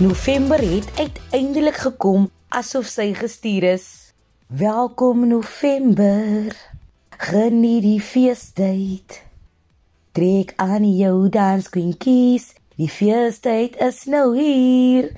November het uiteindelik gekom asof sy gestuur is. Welkom November. Geniet die feestyd. Trek aan jou danskwinkies. Die feestyd is nou hier.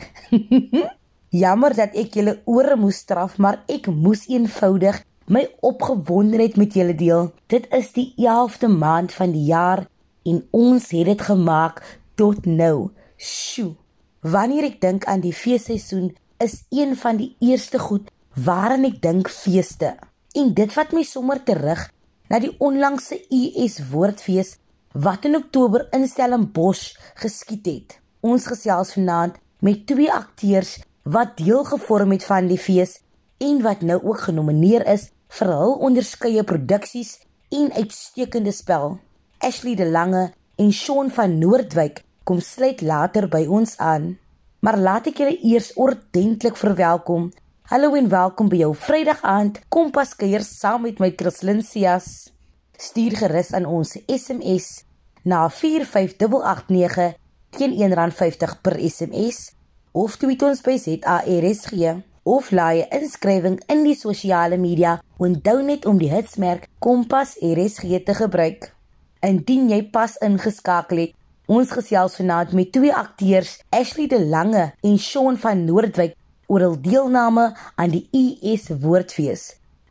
Jammer dat ek julle ore moes straf, maar ek moes eenvoudig my opgewondenheid met julle deel. Dit is die 11de maand van die jaar en ons het dit gemaak tot nou. Sjoe. Wanneer ek dink aan die feesseisoen, is een van die eerste goed waaraan ek dink feeste. En dit vat my sommer terug na die onlangse US Woordfees wat in Oktober in Stellenbosch geskied het. Ons gesels vanaand met twee akteurs wat deel gevorm het van die fees en wat nou ook genomineer is vir hul onderskeie produksies en uitstekende spel. Ashley De Lange en Sean van Noordwyk kom sluit later by ons aan. Maar laat ek julle eers ordentlik verwelkom. Hallo en welkom by jou Vrydag aand Kompas kuier saam met my Christlyn Cias. Stuur gerus aan ons SMS na 45889 teen R1.50 per SMS of tweet ons by ZARSG of laai 'n inskrywing in die sosiale media. Onthou net om die hitsmerk Kompas RSG te gebruik. Indien jy pas ingeskakel het, ons gesels vanaand met twee akteurs, Ashley De Lange en Sean van Noordwyk oor hul deelname aan die US Woordfees.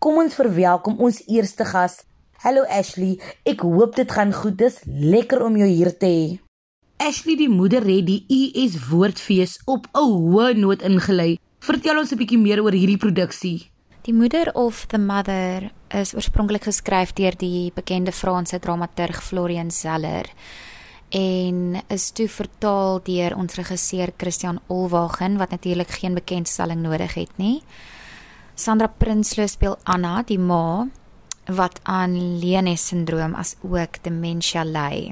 Kom ons verwelkom ons eerste gas. Hallo Ashley, ek hoop dit gaan goed. Dis lekker om jou hier te hê. Ashley die moeder het die US Woordfees op 'n hoë noot ingelei. Vertel ons 'n bietjie meer oor hierdie produksie. Die Moeder of the Mother is oorspronklik geskryf deur die bekende Franse dramaturg Florian Zeller en is toe vertaal deur ons regisseur Christian Olwagen wat natuurlik geen bekendstelling nodig het nie. Sandra Prinsloo speel Anna, die ma wat aan Leene-sindroom as ook demensie ly.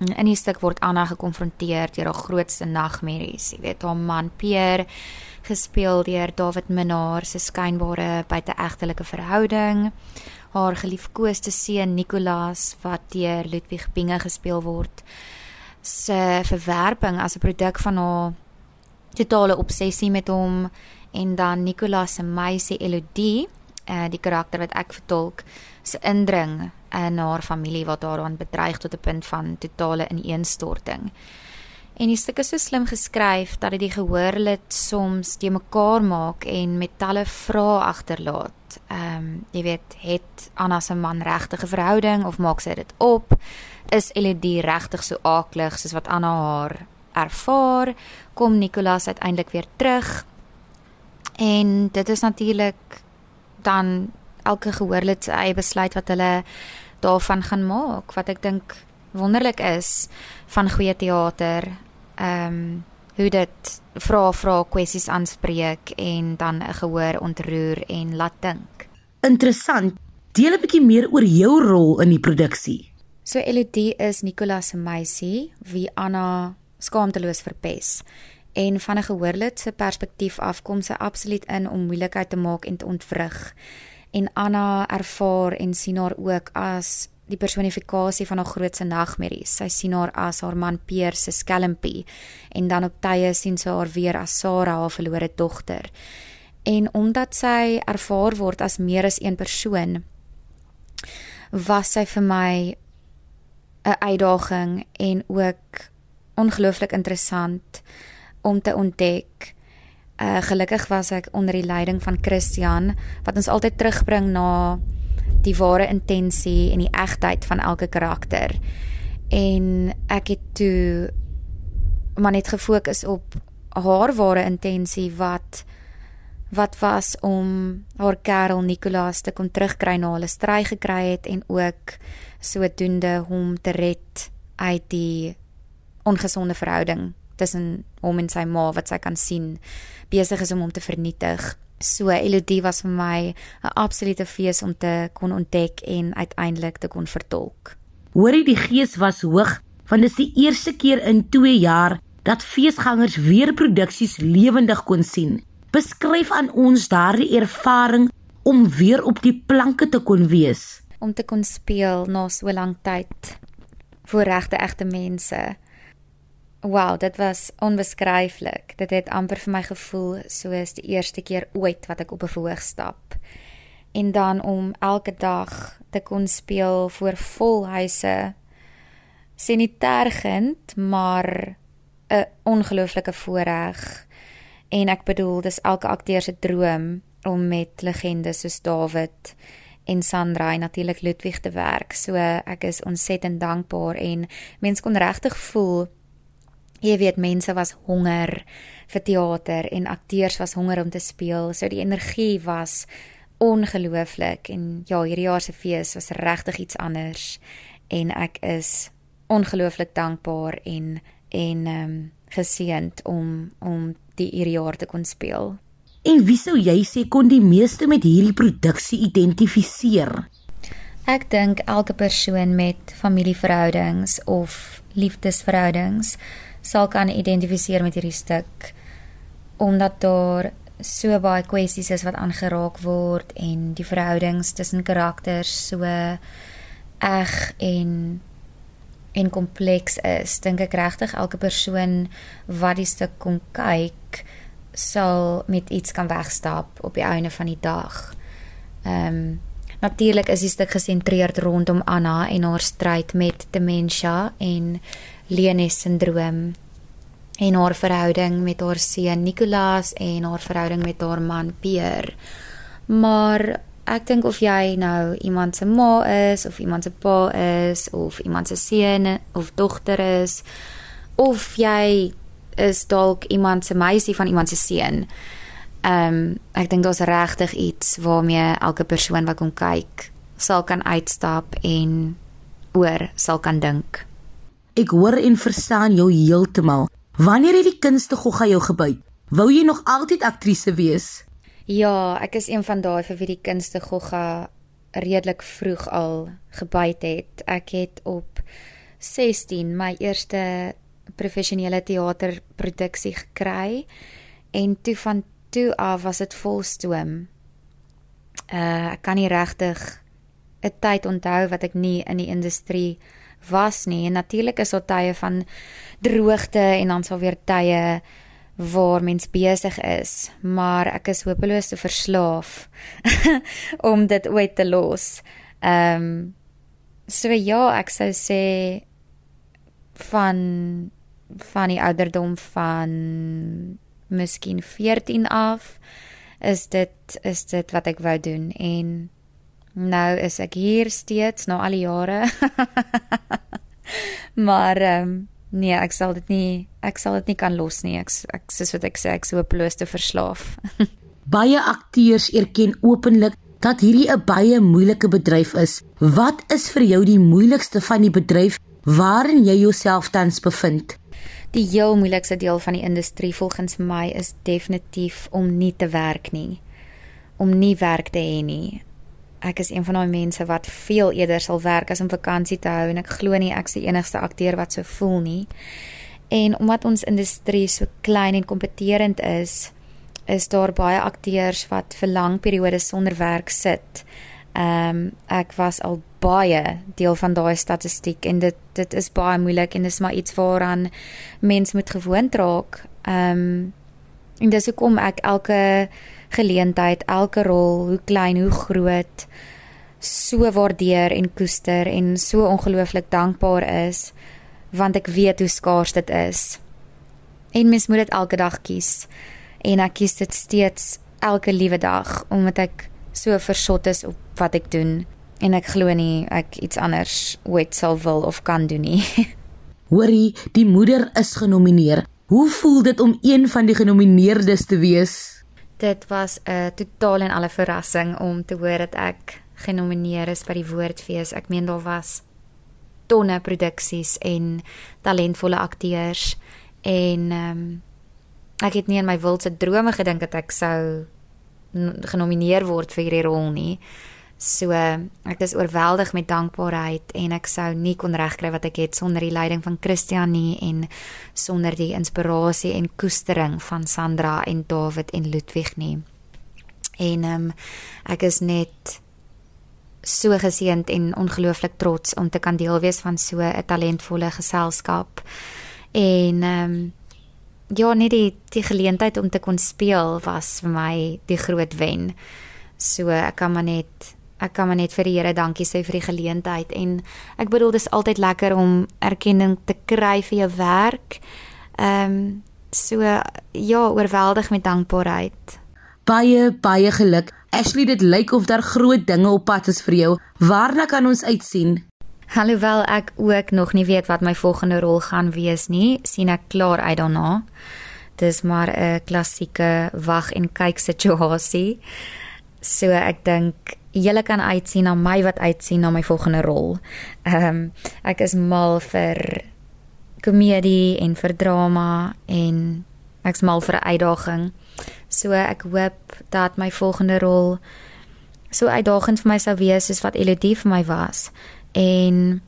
In die stuk word Anna gekonfronteer deur haar grootste nagmerries. Jy weet, haar man Pierre gespeel deur David Minnar se skynbare buiteegtelike verhouding. Haar geliefkoeste seun Nicolas wat deur Ludwig Binge gespeel word se verwerping as 'n produk van haar totale obsessie met hom en dan Nicolas se meisie Elodie, uh, die karakter wat ek vertolk, se indring in haar familie wat daaraan bedreig tot 'n punt van totale ineenstorting. En die stuk is so slim geskryf dat dit die gehoorlid soms te mekaar maak en met talle vrae agterlaat. Ehm um, jy weet, het Anna se man regtig 'n verhouding of maak sy dit op? Is Elodie regtig so aaklig soos wat Anna haar ervaar? Kom Nicolas uiteindelik weer terug? En dit is natuurlik dan elke gehoorlid se eie besluit wat hulle daarvan gaan maak wat ek dink wonderlik is van goeie teater ehm um, hoe dit vra vra kwessies aanspreek en dan 'n gehoor ontroer en laat dink. Interessant. Deel 'n bietjie meer oor jou rol in die produksie. So Elodie is Nicolas se meisie wie Anna skaamteloos verpes. En van 'n gehoorlid se perspektief af kom sy absoluut in om moeilikheid te maak en te ontwrig. En Anna ervaar en sien haar ook as die personifikasie van haar grootste nagmerries. Sy sien haar as haar man Peer se skelmpie en dan op tye sien sy haar weer as Sarah, haar verlore dogter. En omdat sy ervaar word as meer as een persoon, was sy vir my 'n uitdaging en ook ongelooflik interessant om te ontdek. Uh gelukkig was ek onder die leiding van Christian wat ons altyd terugbring na die ware intensie en die egtheid van elke karakter. En ek het toe maar net gefokus op haar ware intensie wat wat was om haar kerel Nicolaas te kon terugkry na hulle stry gekry het en ook sodoende hom te red uit die ongesonde verhouding tussen hom en sy ma wat sy kan sien besig is om hom te vernietig. So Elodie was vir my 'n absolute fees om te kon ontdek en uiteindelik te kon vertolk. Hoorie die gees was hoog want dit is die eerste keer in 2 jaar dat feesgangers weer produksies lewendig kon sien. Beskryf aan ons daardie ervaring om weer op die planke te kon wees, om te kon speel na so lank tyd voor regte egte mense. Wow, dit was onbeskryflik. Dit het amper vir my gevoel soos die eerste keer ooit wat ek op 'n verhoog stap. En dan om elke dag te kon speel voor vol huise. Sien nie tergend, maar 'n ongelooflike voorreg. En ek bedoel, dis elke akteur se droom om met legendes soos Dawid en Sandra en natuurlik Ludwig te werk. So ek is ontsettend dankbaar en mense kon regtig voel jy weet mense was honger vir teater en akteurs was honger om te speel. So die energie was ongelooflik en ja, hierdie jaar se fees was regtig iets anders en ek is ongelooflik dankbaar en en ehm um, geseënd om om die hierdie jaar te kon speel. En wie sou jy sê kon die meeste met hierdie produksie identifiseer? Ek dink elke persoon met familieverhoudings of liefdesverhoudings sal kan identifiseer met hierdie stuk omdat daar so baie kwessies is wat aangeraak word en die verhoudings tussen karakters so eg en en kompleks is dink ek regtig elke persoon wat die stuk kom kyk sal met iets kan wegstap op die einde van die dag. Ehm um, natuurlik is die stuk gesentreerd rondom Anna en haar stryd met demensie en Leonis sindroom en haar verhouding met haar seun Nicolaas en haar verhouding met haar man Pierre. Maar ek dink of jy nou iemand se ma is of iemand se pa is of iemand se seun of dogter is of jy is dalk iemand se meisie van iemand se seun. Ehm um, ek dink daar's regtig iets waarmee elke persoon wat kom kyk sal kan uitstap en oor sal kan dink. Ek hoor en verstaan jou heeltemal. Wanneer het die kunste gogga jou gebyt? Wou jy nog altyd aktrise wees? Ja, ek is een van daai vir wie die kunste gogga redelik vroeg al gebyt het. Ek het op 16 my eerste professionele teaterproduksie gekry en toe van toe af was dit vol stoom. Uh ek kan nie regtig 'n tyd onthou wat ek nie in die industrie was nie. En natuurlik is daar tye van droogte en dan sal weer tye waar mens besig is, maar ek is hopeloos te verslaaf om dit ooit te los. Ehm um, so ja, ek sou sê van van die ouderdom van miskien 14 af is dit is dit wat ek wou doen en nou is ek hier steeds na al die jare maar um, nee ek sal dit nie ek sal dit nie kan los nie ek ek soos wat ek sê ek so bloos te verslaaf baie akteurs erken openlik dat hierdie 'n baie moeilike bedryf is wat is vir jou die moeilikste van die bedryf waarin jy jouself tans bevind Die heel moeilikste deel van die industrie volgens my is definitief om nie te werk nie. Om nie werk te hê nie. Ek is een van daai mense wat veel eerder sal werk as om vakansie te hou en ek glo nie ek is die enigste akteur wat so voel nie. En omdat ons industrie so klein en kompeterend is, is daar baie akteurs wat vir lang periodes sonder werk sit. Ehm um, ek was al baie deel van daai statistiek en dit dit is baie moeilik en dis maar iets waaraan mens moet gewoond raak. Ehm um, en dis hoekom ek elke geleentheid, elke rol, hoe klein, hoe groot so waardeer en koester en so ongelooflik dankbaar is want ek weet hoe skaars dit is. En mens moet dit elke dag kies. En ek kies dit steeds elke liewe dag omdat ek so versot is op wat ek doen en ek glo nie ek iets anders ooit sal wil of kan doen nie. Hoorie, die moeder is genomineer. Hoe voel dit om een van die genomineerdes te wees? Dit was 'n totaal en alle verrassing om te hoor dat ek genomineer is by die Woordfees. Ek meen daar was tonne produksies en talentvolle akteurs en ehm um, ek het nie in my wildste drome gedink dat ek sou genomineer word vir hierdie rol nie. So ek is oorweldig met dankbaarheid en ek sou nie kon regkry wat ek het sonder die leiding van Christian nie en sonder die inspirasie en koestering van Sandra en David en Ludwig nie. En um, ek is net so geseënd en ongelooflik trots om te kan deel wees van so 'n talentvolle geselskap En ehm um, ja, net die die geleentheid om te kon speel was vir my die groot wen. So ek kan maar net ek kan maar net vir die Here dankie sê vir die geleentheid en ek bedoel dis altyd lekker om erkenning te kry vir jou werk. Ehm um, so ja, oorweldig met dankbaarheid. Baie baie geluk. Ashley, dit lyk of daar groot dinge op pad is vir jou. Waarna kan ons uitsien? Alhoewel ek ook nog nie weet wat my volgende rol gaan wees nie, sien ek klaar uit daarna. Dis maar 'n klassieke wag en kyk situasie. So ek dink julle kan uitsien na my wat uitsien na my volgende rol. Ehm um, ek is mal vir komedie en vir drama en ek's mal vir 'n uitdaging. So ek hoop dat my volgende rol so uitdagend vir my sou wees soos wat Elodie vir my was en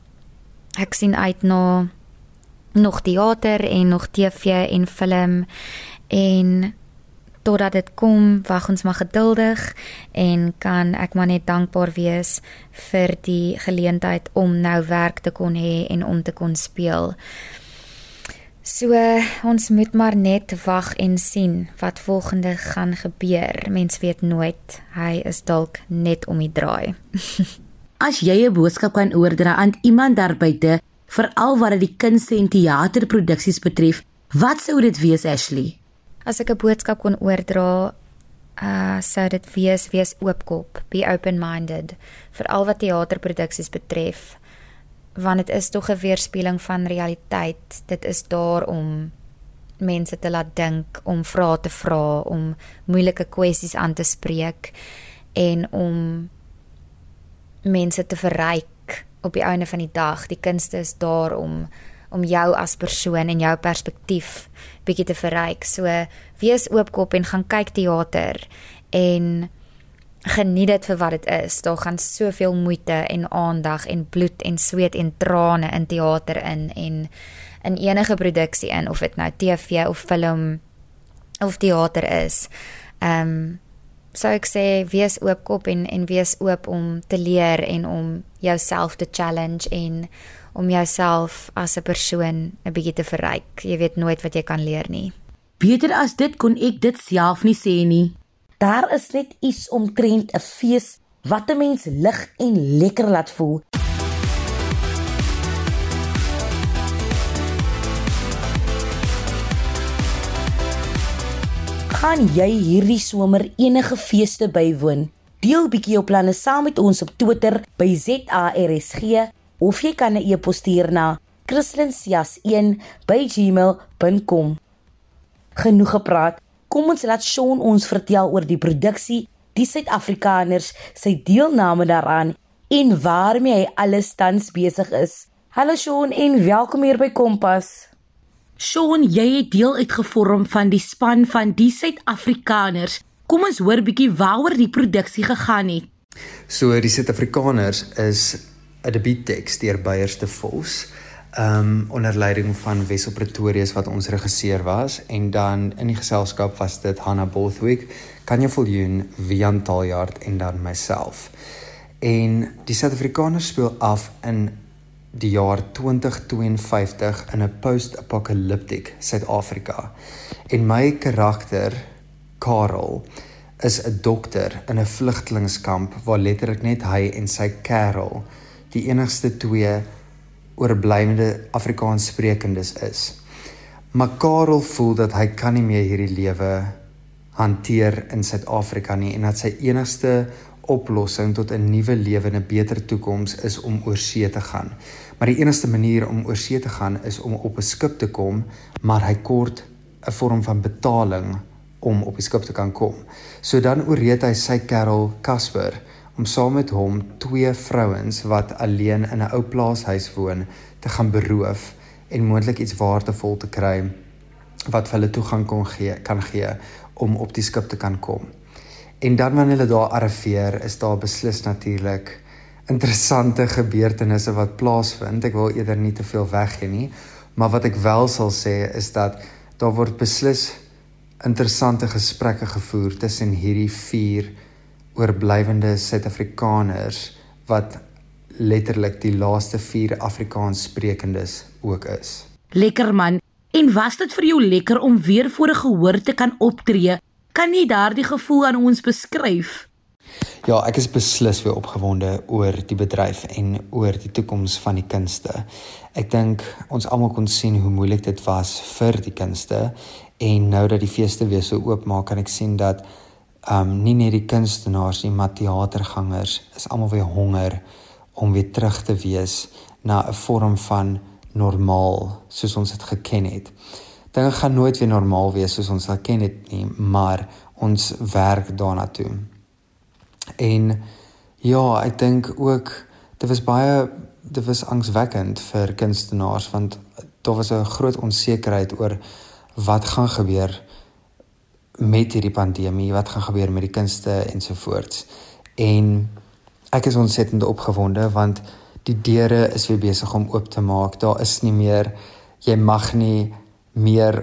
ek sien uit na nog teater en nog TV en film en totdat dit kom wag ons maar geduldig en kan ek maar net dankbaar wees vir die geleentheid om nou werk te kon hê en om te kon speel. So ons moet maar net wag en sien wat volgende gaan gebeur. Mens weet nooit. Hy is dalk net om die draai. As jy 'n boodskap kan oordra aan iemand daar buite, veral wat dit die kunste en teaterproduksies betref, wat sou dit wees, Ashley? As ek 'n boodskap kon oordra, uh sou dit wees wees oopkop, be open-minded vir al wat teaterproduksies betref, want dit is tog 'n weerspieëling van realiteit. Dit is daar om mense te laat dink, om vrae te vra, om moeilike kwessies aan te spreek en om mense te verryk op die einde van die dag. Die kunste is daar om om jou as persoon en jou perspektief bietjie te verryk. So wees oopkop en gaan kyk teater en geniet dit vir wat dit is. Daar gaan soveel moeite en aandag en bloed en sweet en trane in teater in en in enige produksie in of dit nou TV of film of teater is. Ehm um, sou ek sê wees oopkop en en wees oop om te leer en om jouself te challenge en om jouself as 'n persoon 'n bietjie te verryk. Jy weet nooit wat jy kan leer nie. Beter as dit kon ek dit self nie sê nie. Daar is net iets omtrent 'n fees wat 'n mens lig en lekker laat voel. gaan jy hierdie somer enige feeste bywoon? Deel bietjie jou planne saam met ons op Twitter by ZARSG of jy kan 'n e-pos stuur na christlinsjas1@gmail.com. Genoeg gepraat. Kom ons laat Shaun ons vertel oor die produksie, die Suid-Afrikaners, sy deelname daaraan en waarmee hy alles tans besig is. Hallo Shaun en welkom hier by Kompas. Sean, jy het deel uitgevorm van die span van die Suid-Afrikaners. Kom ons hoor bietjie waaroor die produksie gegaan het. So die Suid-Afrikaners is 'n debuutteks deur Beyers de Vos, um, onder leiding van Wessel Pretorius wat ons regisseur was en dan in die geselskap was dit Hannah Bothwick, Kanya Viljoen, Wian Taljaard en dan myself. En die Suid-Afrikaners speel af in die jaar 2052 in 'n post-apocalyptic Suid-Afrika. En my karakter, Karel, is 'n dokter in 'n vlugtelingkamp waar letterlik net hy en sy Karel die enigste twee oorblywende Afrikaanssprekendes is. Maar Karel voel dat hy kan nie meer hierdie lewe hanteer in Suid-Afrika nie en dat sy enigste oplossing tot 'n nuwe lewe en 'n beter toekoms is om oor see te gaan. Maar die enigste manier om oor see te gaan is om op 'n skip te kom, maar hy kort 'n vorm van betaling om op die skip te kan kom. So dan ooreed hy sy kerel Casper om saam met hom twee vrouens wat alleen in 'n ou plaashuis woon te gaan beroof en moontlik iets waardevol te kry wat hulle toegang kon gee kan gee om op die skip te kan kom. En dan wanneer hulle daar arriveer, is daar beslis natuurlik interessante gebeurtenisse wat plaasvind. Ek wil eerder nie te veel weggee nie, maar wat ek wel sal sê is dat daar word beslis interessante gesprekke gevoer tussen hierdie vier oorblywende Suid-Afrikaners wat letterlik die laaste vier Afrikaans sprekendes ook is. Lekker man. En was dit vir jou lekker om weer voor 'n gehoor te kan optree? Kan jy daardie gevoel aan ons beskryf? Ja, ek is beslis weer opgewonde oor die bedryf en oor die toekoms van die kunste. Ek dink ons almal kon sien hoe moeilik dit was vir die kunste en nou dat die feeste weer so oopmaak, kan ek sien dat um, nie net die kunstenaars nie, maar teatergangers is almal weer honger om weer terug te wees na 'n vorm van normaal soos ons dit geken het. Dinge gaan nooit weer normaal wees soos ons dit ken het nie, maar ons werk daarna toe. En ja, ek dink ook dit was baie dit was angswekkend vir kunstenaars want daar was 'n groot onsekerheid oor wat gaan gebeur met hierdie pandemie, wat gaan gebeur met die kunste ensovoorts. En ek is ontsettend opgewonde want die deure is weer besig om oop te maak. Daar is nie meer jy mag nie meer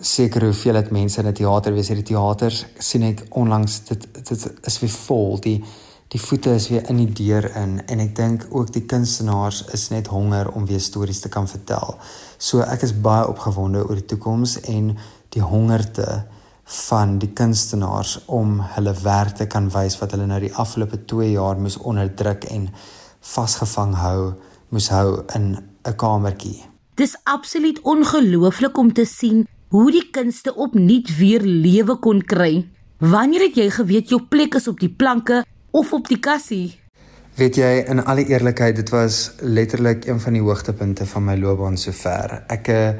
seker hoeveel dit mense in 'n teater wees. Hierdie teaters sien ek onlangs dit dit is weer vol. Die die voete is weer in die deur in en ek dink ook die kunstenaars is net honger om weer stories te kan vertel. So ek is baie opgewonde oor die toekoms en die hongerte van die kunstenaars om hulle werk te kan wys wat hulle nou die afgelope 2 jaar moes onderdruk en vasgevang hou, moes hou in 'n kamertjie. Dis absoluut ongelooflik om te sien hoe die kunste opnuut weer lewe kon kry. Wanneer het jy geweet jou plek is op die planke of op die kassie? Weet jy in alle eerlikheid dit was letterlik een van die hoogtepunte van my loopbaan sover. Ek uh,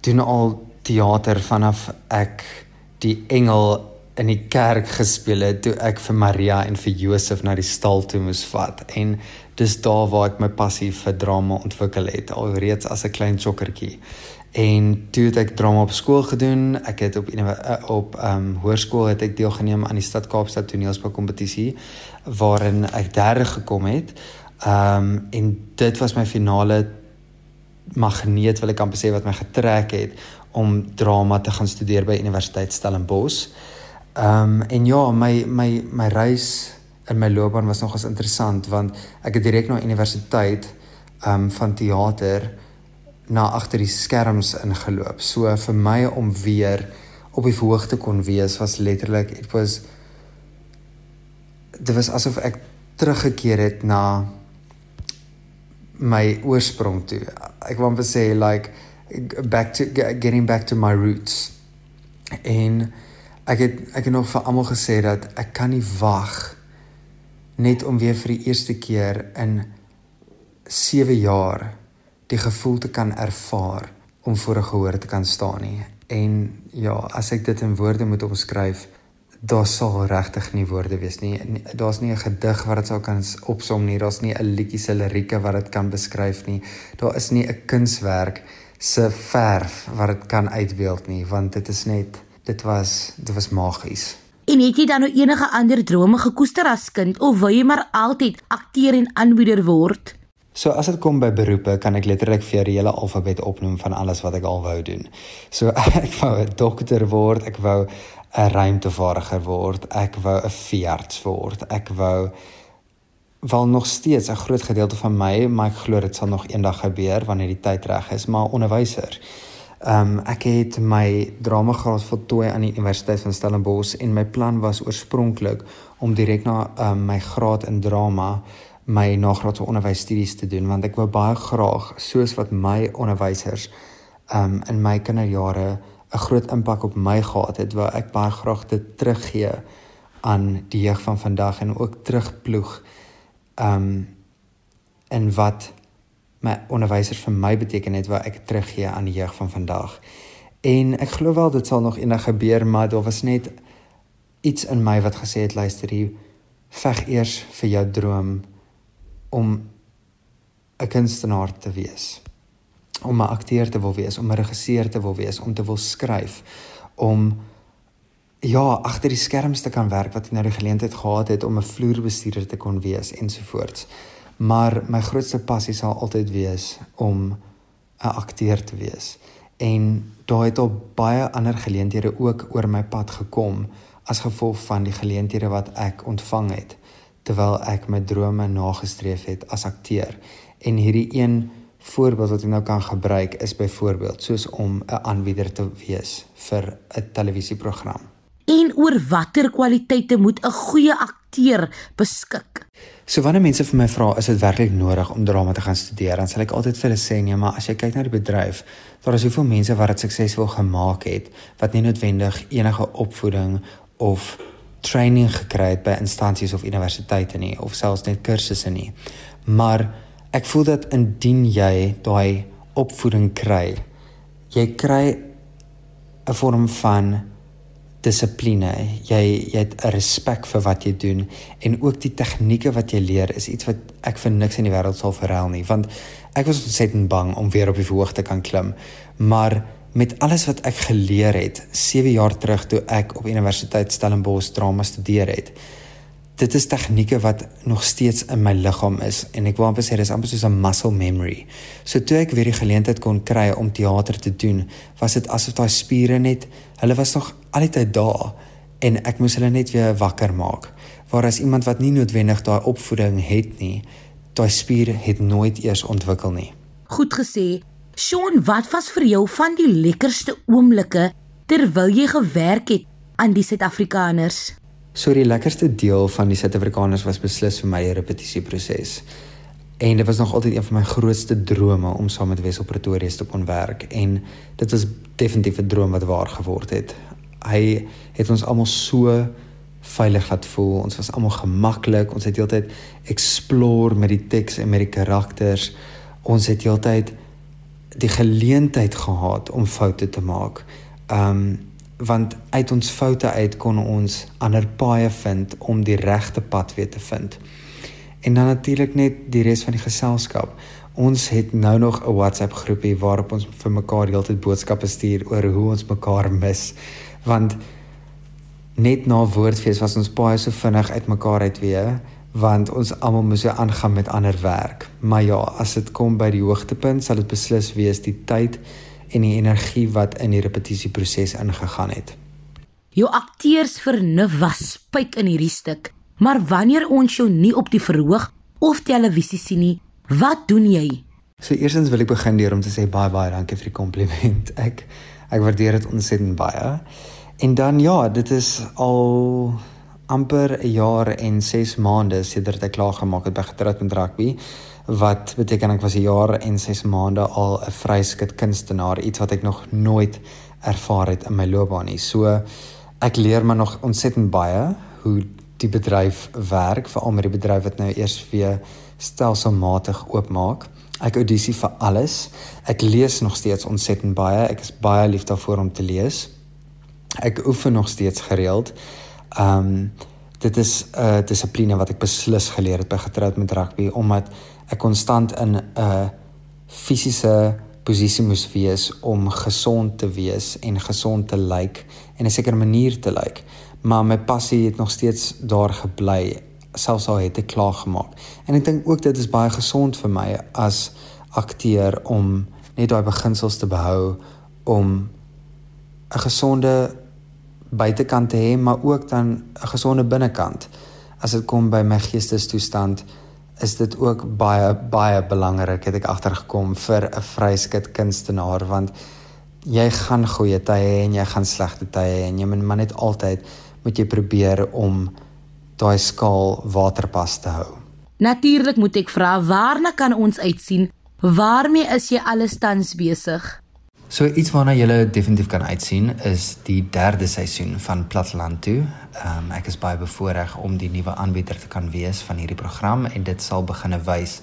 doen al teater vanaf ek die engel in die kerk gespeel het toe ek vir Maria en vir Josef na die stal toe moes vat en dis daar waar ek my passie vir drama ontwikkel het alreeds as 'n klein chokkertjie En toe het ek drama op skool gedoen. Ek het op eh, op ehm um, hoërskool het ek deelgeneem aan die Stad Kaapstad toneelspel kompetisie waarin ek derde gekom het. Ehm um, en dit was my finale magneet wil ek amper sê wat my getrek het om drama te gaan studeer by Universiteit Stellenbosch. Ehm um, en ja, my my my reis in my loopbaan was nogals interessant want ek het direk na universiteit ehm um, van teater na agter die skerms ingeloop. So vir my om weer op die verhoog te kon wees was letterlik it was dit was asof ek teruggekeer het na my oorsprong toe. Ek wou net sê like back to getting back to my roots. En ek het ek het nog vir almal gesê dat ek kan nie wag net om weer vir die eerste keer in 7 jaar die gevoel te kan ervaar om voor 'n gehoor te kan staan nie. En ja, as ek dit in woorde moet omskryf, daar sal regtig nie woorde wees nie. Daar's nie 'n gedig wat dit sou kan opsom nie. Daar's nie 'n liedjie se lirieke wat dit kan beskryf nie. Daar is nie 'n kunswerk se verf wat dit kan uitbeeld nie, want dit is net dit was dit was magies. En het jy dan nou enige ander drome gekoester as kind of wou jy maar altyd akteur en aanbieder word? So as dit kom by beroepe, kan ek letterlik vir die hele alfabet opnoem van alles wat ek al wou doen. So ek wou 'n dokter word, ek wou 'n ruimtevaardiger word, ek wou 'n veearts word, ek wou wel nog steeds 'n groot gedeelte van my, maar ek glo dit sal nog eendag gebeur wanneer die tyd reg is, maar onderwyser. Ehm um, ek het my dramagraad voltooi aan die Universiteit van Stellenbosch en my plan was oorspronklik om direk na um, my graad in drama my nagraadse onderwysstudies te doen want ek wou baie graag soos wat my onderwysers um in my kinderjare 'n groot impak op my gehad het, wou ek baie graag dit teruggee aan die jeug van vandag en ook terugploeg um en wat my onderwysers vir my beteken het, wou ek teruggee aan die jeug van vandag. En ek glo wel dit sal nog eendag gebeur, maar daar was net iets in my wat gesê het luister hier veg eers vir jou droom om 'n kunstenaar te wees om 'n akteur te wil wees, om 'n regisseur te wil wees, om te wil skryf, om ja, agter die skerms te kan werk wat ek nou die geleentheid gehad het om 'n vloerbestuurder te kon wees ensovoorts. Maar my grootste passie sal altyd wees om 'n akteur te wees. En daar het al baie ander geleenthede ook oor my pad gekom as gevolg van die geleenthede wat ek ontvang het terwyl ek my drome nagestreef het as akteur en hierdie een voorbeeld wat ek nou kan gebruik is byvoorbeeld soos om 'n aanbieder te wees vir 'n televisieprogram. En oor watter kwaliteite moet 'n goeie akteur beskik? So wanneer mense vir my vra, is dit werklik nodig om drama te gaan studeer, dan sal ek altyd vir hulle sê nee, maar as jy kyk na die bedryf, daar is soveel mense wat dit suksesvol gemaak het wat nie noodwendig enige opvoeding of training gekry het by instansies of universiteite nie of selfs net kursusse nie. Maar ek voel dat indien jy daai opvoeding kry, jy kry 'n vorm van dissipline. Jy jy het 'n respek vir wat jy doen en ook die tegnieke wat jy leer is iets wat ek vir niks in die wêreld sal verruil nie, want ek was ontsettend bang om weer op die verhoog te kan klim. Maar met alles wat ek geleer het 7 jaar terug toe ek op Universiteit Stellenbosch drama studeer het. Dit is tegnieke wat nog steeds in my liggaam is en ek wil amper sê dis amper soos 'n muscle memory. So toe ek weer die geleentheid kon kry om teater te doen, was dit asof daai spiere net, hulle was nog altyd daar en ek moes hulle net weer wakker maak. Waar as iemand wat nie noodwendig daai opvoeding het nie, daai spiere het nooit eers ontwikkel nie. Goed gesê. Sean, wat was vir jou van die lekkerste oomblikke terwyl jy gewerk het aan die Suid-Afrikaners? So die lekkerste deel van die Suid-Afrikaners was beslis vir my die repetisieproses. En dit was nog altyd een van my grootste drome om saam met Wessel Pretorius te kon werk en dit was definitief 'n droom wat waar geword het. Hy het ons almal so veilig laat voel. Ons was almal gemaklik. Ons het heeltyd explore met die teks en met die karakters. Ons het heeltyd die geleentheid gehad om foute te maak. Um want uit ons foute uit kon ons ander paaie vind om die regte pad weer te vind. En dan natuurlik net die res van die geselskap. Ons het nou nog 'n WhatsApp groepie waarop ons vir mekaar heeltyd boodskappe stuur oor hoe ons mekaar mis. Want net na woordfees was ons baie so vinnig uitmekaar uit weer want ons almal moes weer aangaan met ander werk. Maar ja, as dit kom by die hoogtepunt, sal dit beslis wees die tyd en die energie wat in die repetisieproses ingegaan het. Jou akteurs vernuf was spyk in hierdie stuk. Maar wanneer ons jou nie op die verhoog of televisie sien nie, wat doen jy? So eerstens wil ek begin deur om te sê baie baie dankie vir die kompliment. Ek ek waardeer dit ontsettend baie. En dan ja, dit is al amper 'n jaar en 6 maande sedert ek klaar gemaak het by getroud met rugby wat beteken ek was 'n jaar en 6 maande al 'n vryskut kunstenaar iets wat ek nog nooit ervaar het in my loopbaan nie. So ek leer maar nog ontsettend baie hoe die bedryf werk, veral met die bedryf wat nou eers weer stelselmatig oopmaak. Ek audisie vir alles. Ek lees nog steeds ontsettend baie. Ek is baie lief daarvoor om te lees. Ek oefen nog steeds gereeld. Ehm um, dit is 'n uh, dissipline wat ek beslis geleer het by getroud met rugby omdat ek konstant in 'n fisiese posisie moes wees om gesond te wees en gesond te lyk en 'n sekere manier te lyk. Maar my passie het nog steeds daar gebly selfs al het ek klaar gemaak. En ek dink ook dit is baie gesond vir my as akteur om net daai beginsels te behou om 'n gesonde buitekant te hê, maar ook dan 'n gesonde binnekant. As dit kom by my geestestoestand, is dit ook baie baie belangrik het ek agtergekom vir 'n vryskut kunstenaar want jy gaan goeie tye hê en jy gaan slegte tye hê en jy moet maar net altyd moet jy probeer om daai skaal waterpas te hou. Natuurlik moet ek vra waarna kan ons uitsien? Waarmee is jy alles tans besig? So iets waarna jy definitief kan uitsien is die derde seisoen van Platland toe. Ehm um, ek is baie bevoorreg om die nuwe aanbieder te kan wees van hierdie program en dit sal begine wys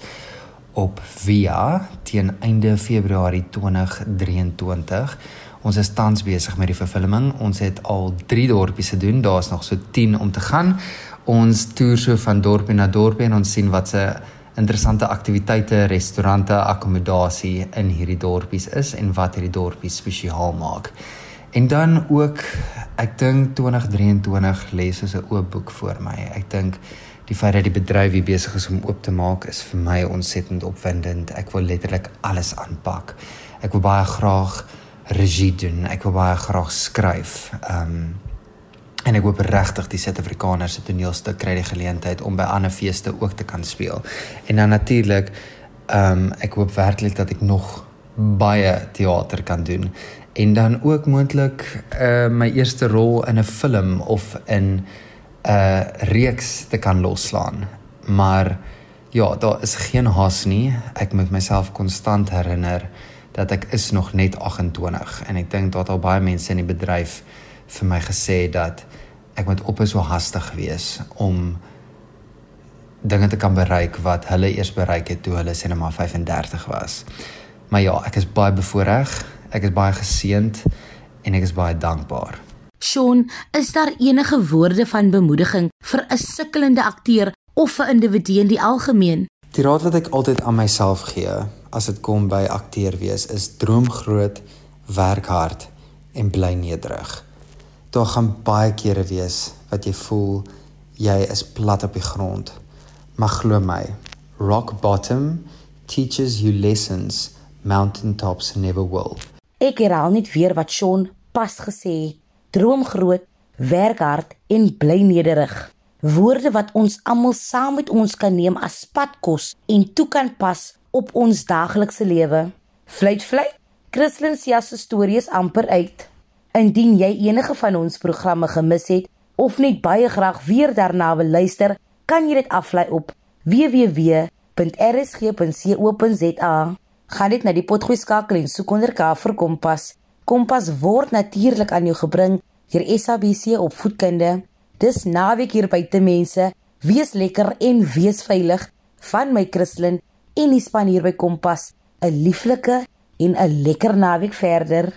op Via teen einde Februarie 2023. Ons is tans besig met die vervulling. Ons het al 3 dorpies gedoen. Daar's nog so 10 om te gaan. Ons toer so van dorpie na dorpie en ons sien wat se interessante aktiwiteite, restaurante, akkommodasie in hierdie dorpies is en wat hierdie dorpies spesiaal maak. En dan ook ek dink 2023 lê soos 'n oop boek voor my. Ek dink die feit dat die bedryf hier besig is om oop te maak is vir my ontsettend opwindend. Ek wil letterlik alles aanpak. Ek wil baie graag regie doen. Ek wil baie graag skryf. Ehm um, En ek hoop regtig die Suid-Afrikaners se toneelstuk kry die geleentheid om by ander feeste ook te kan speel. En dan natuurlik Ehm um, ek hoop werklik dat ek nog baie teater kan doen en dan ook moontlik uh my eerste rol in 'n film of in 'n uh, reeks te kan loslaan. Maar ja, daar is geen haas nie. Ek moet myself konstant herinner dat ek is nog net 28 en ek dink dat al baie mense in die bedryf vir my gesê dat ek moet op so hastig wees om dinge te kan bereik wat hulle eers bereik het toe hulle sê net maar 35 was. Maar ja, ek is baie bevoorreg, ek is baie geseënd en ek is baie dankbaar. Sean, is daar enige woorde van bemoediging vir 'n sukkelende akteur of 'n individu in die algemeen? Die raad wat ek altyd aan myself gee as dit kom by akteur wees is droom groot, werk hard en bly nederig. Daar gaan baie kere wees wat jy voel jy is plat op die grond. Maar glo my, rock bottom teaches you lessons mountaintops never will. Ek herhaal net weer wat Sean pas gesê het. Droom groot, werk hard en bly nederig. Woorde wat ons almal saam met ons kan neem as padkos en toe kan pas op ons daaglikse lewe. Fluit fluit. Christlyn se storie is amper uit. Indien jy enige van ons programme gemis het of net baie graag weer daarna wil luister, kan jy dit aflaai op www.rsg.co.za gaan dit na die potgooi skakel en soek onder K vir Kompas. Kompas word natuurlik aan jou gebring deur SABC opvoedkunde. Dis naweek hier by te mense. Wees lekker en wees veilig van my Christlyn en die span hier by Kompas. 'n Lieflike en 'n lekker naweek verder.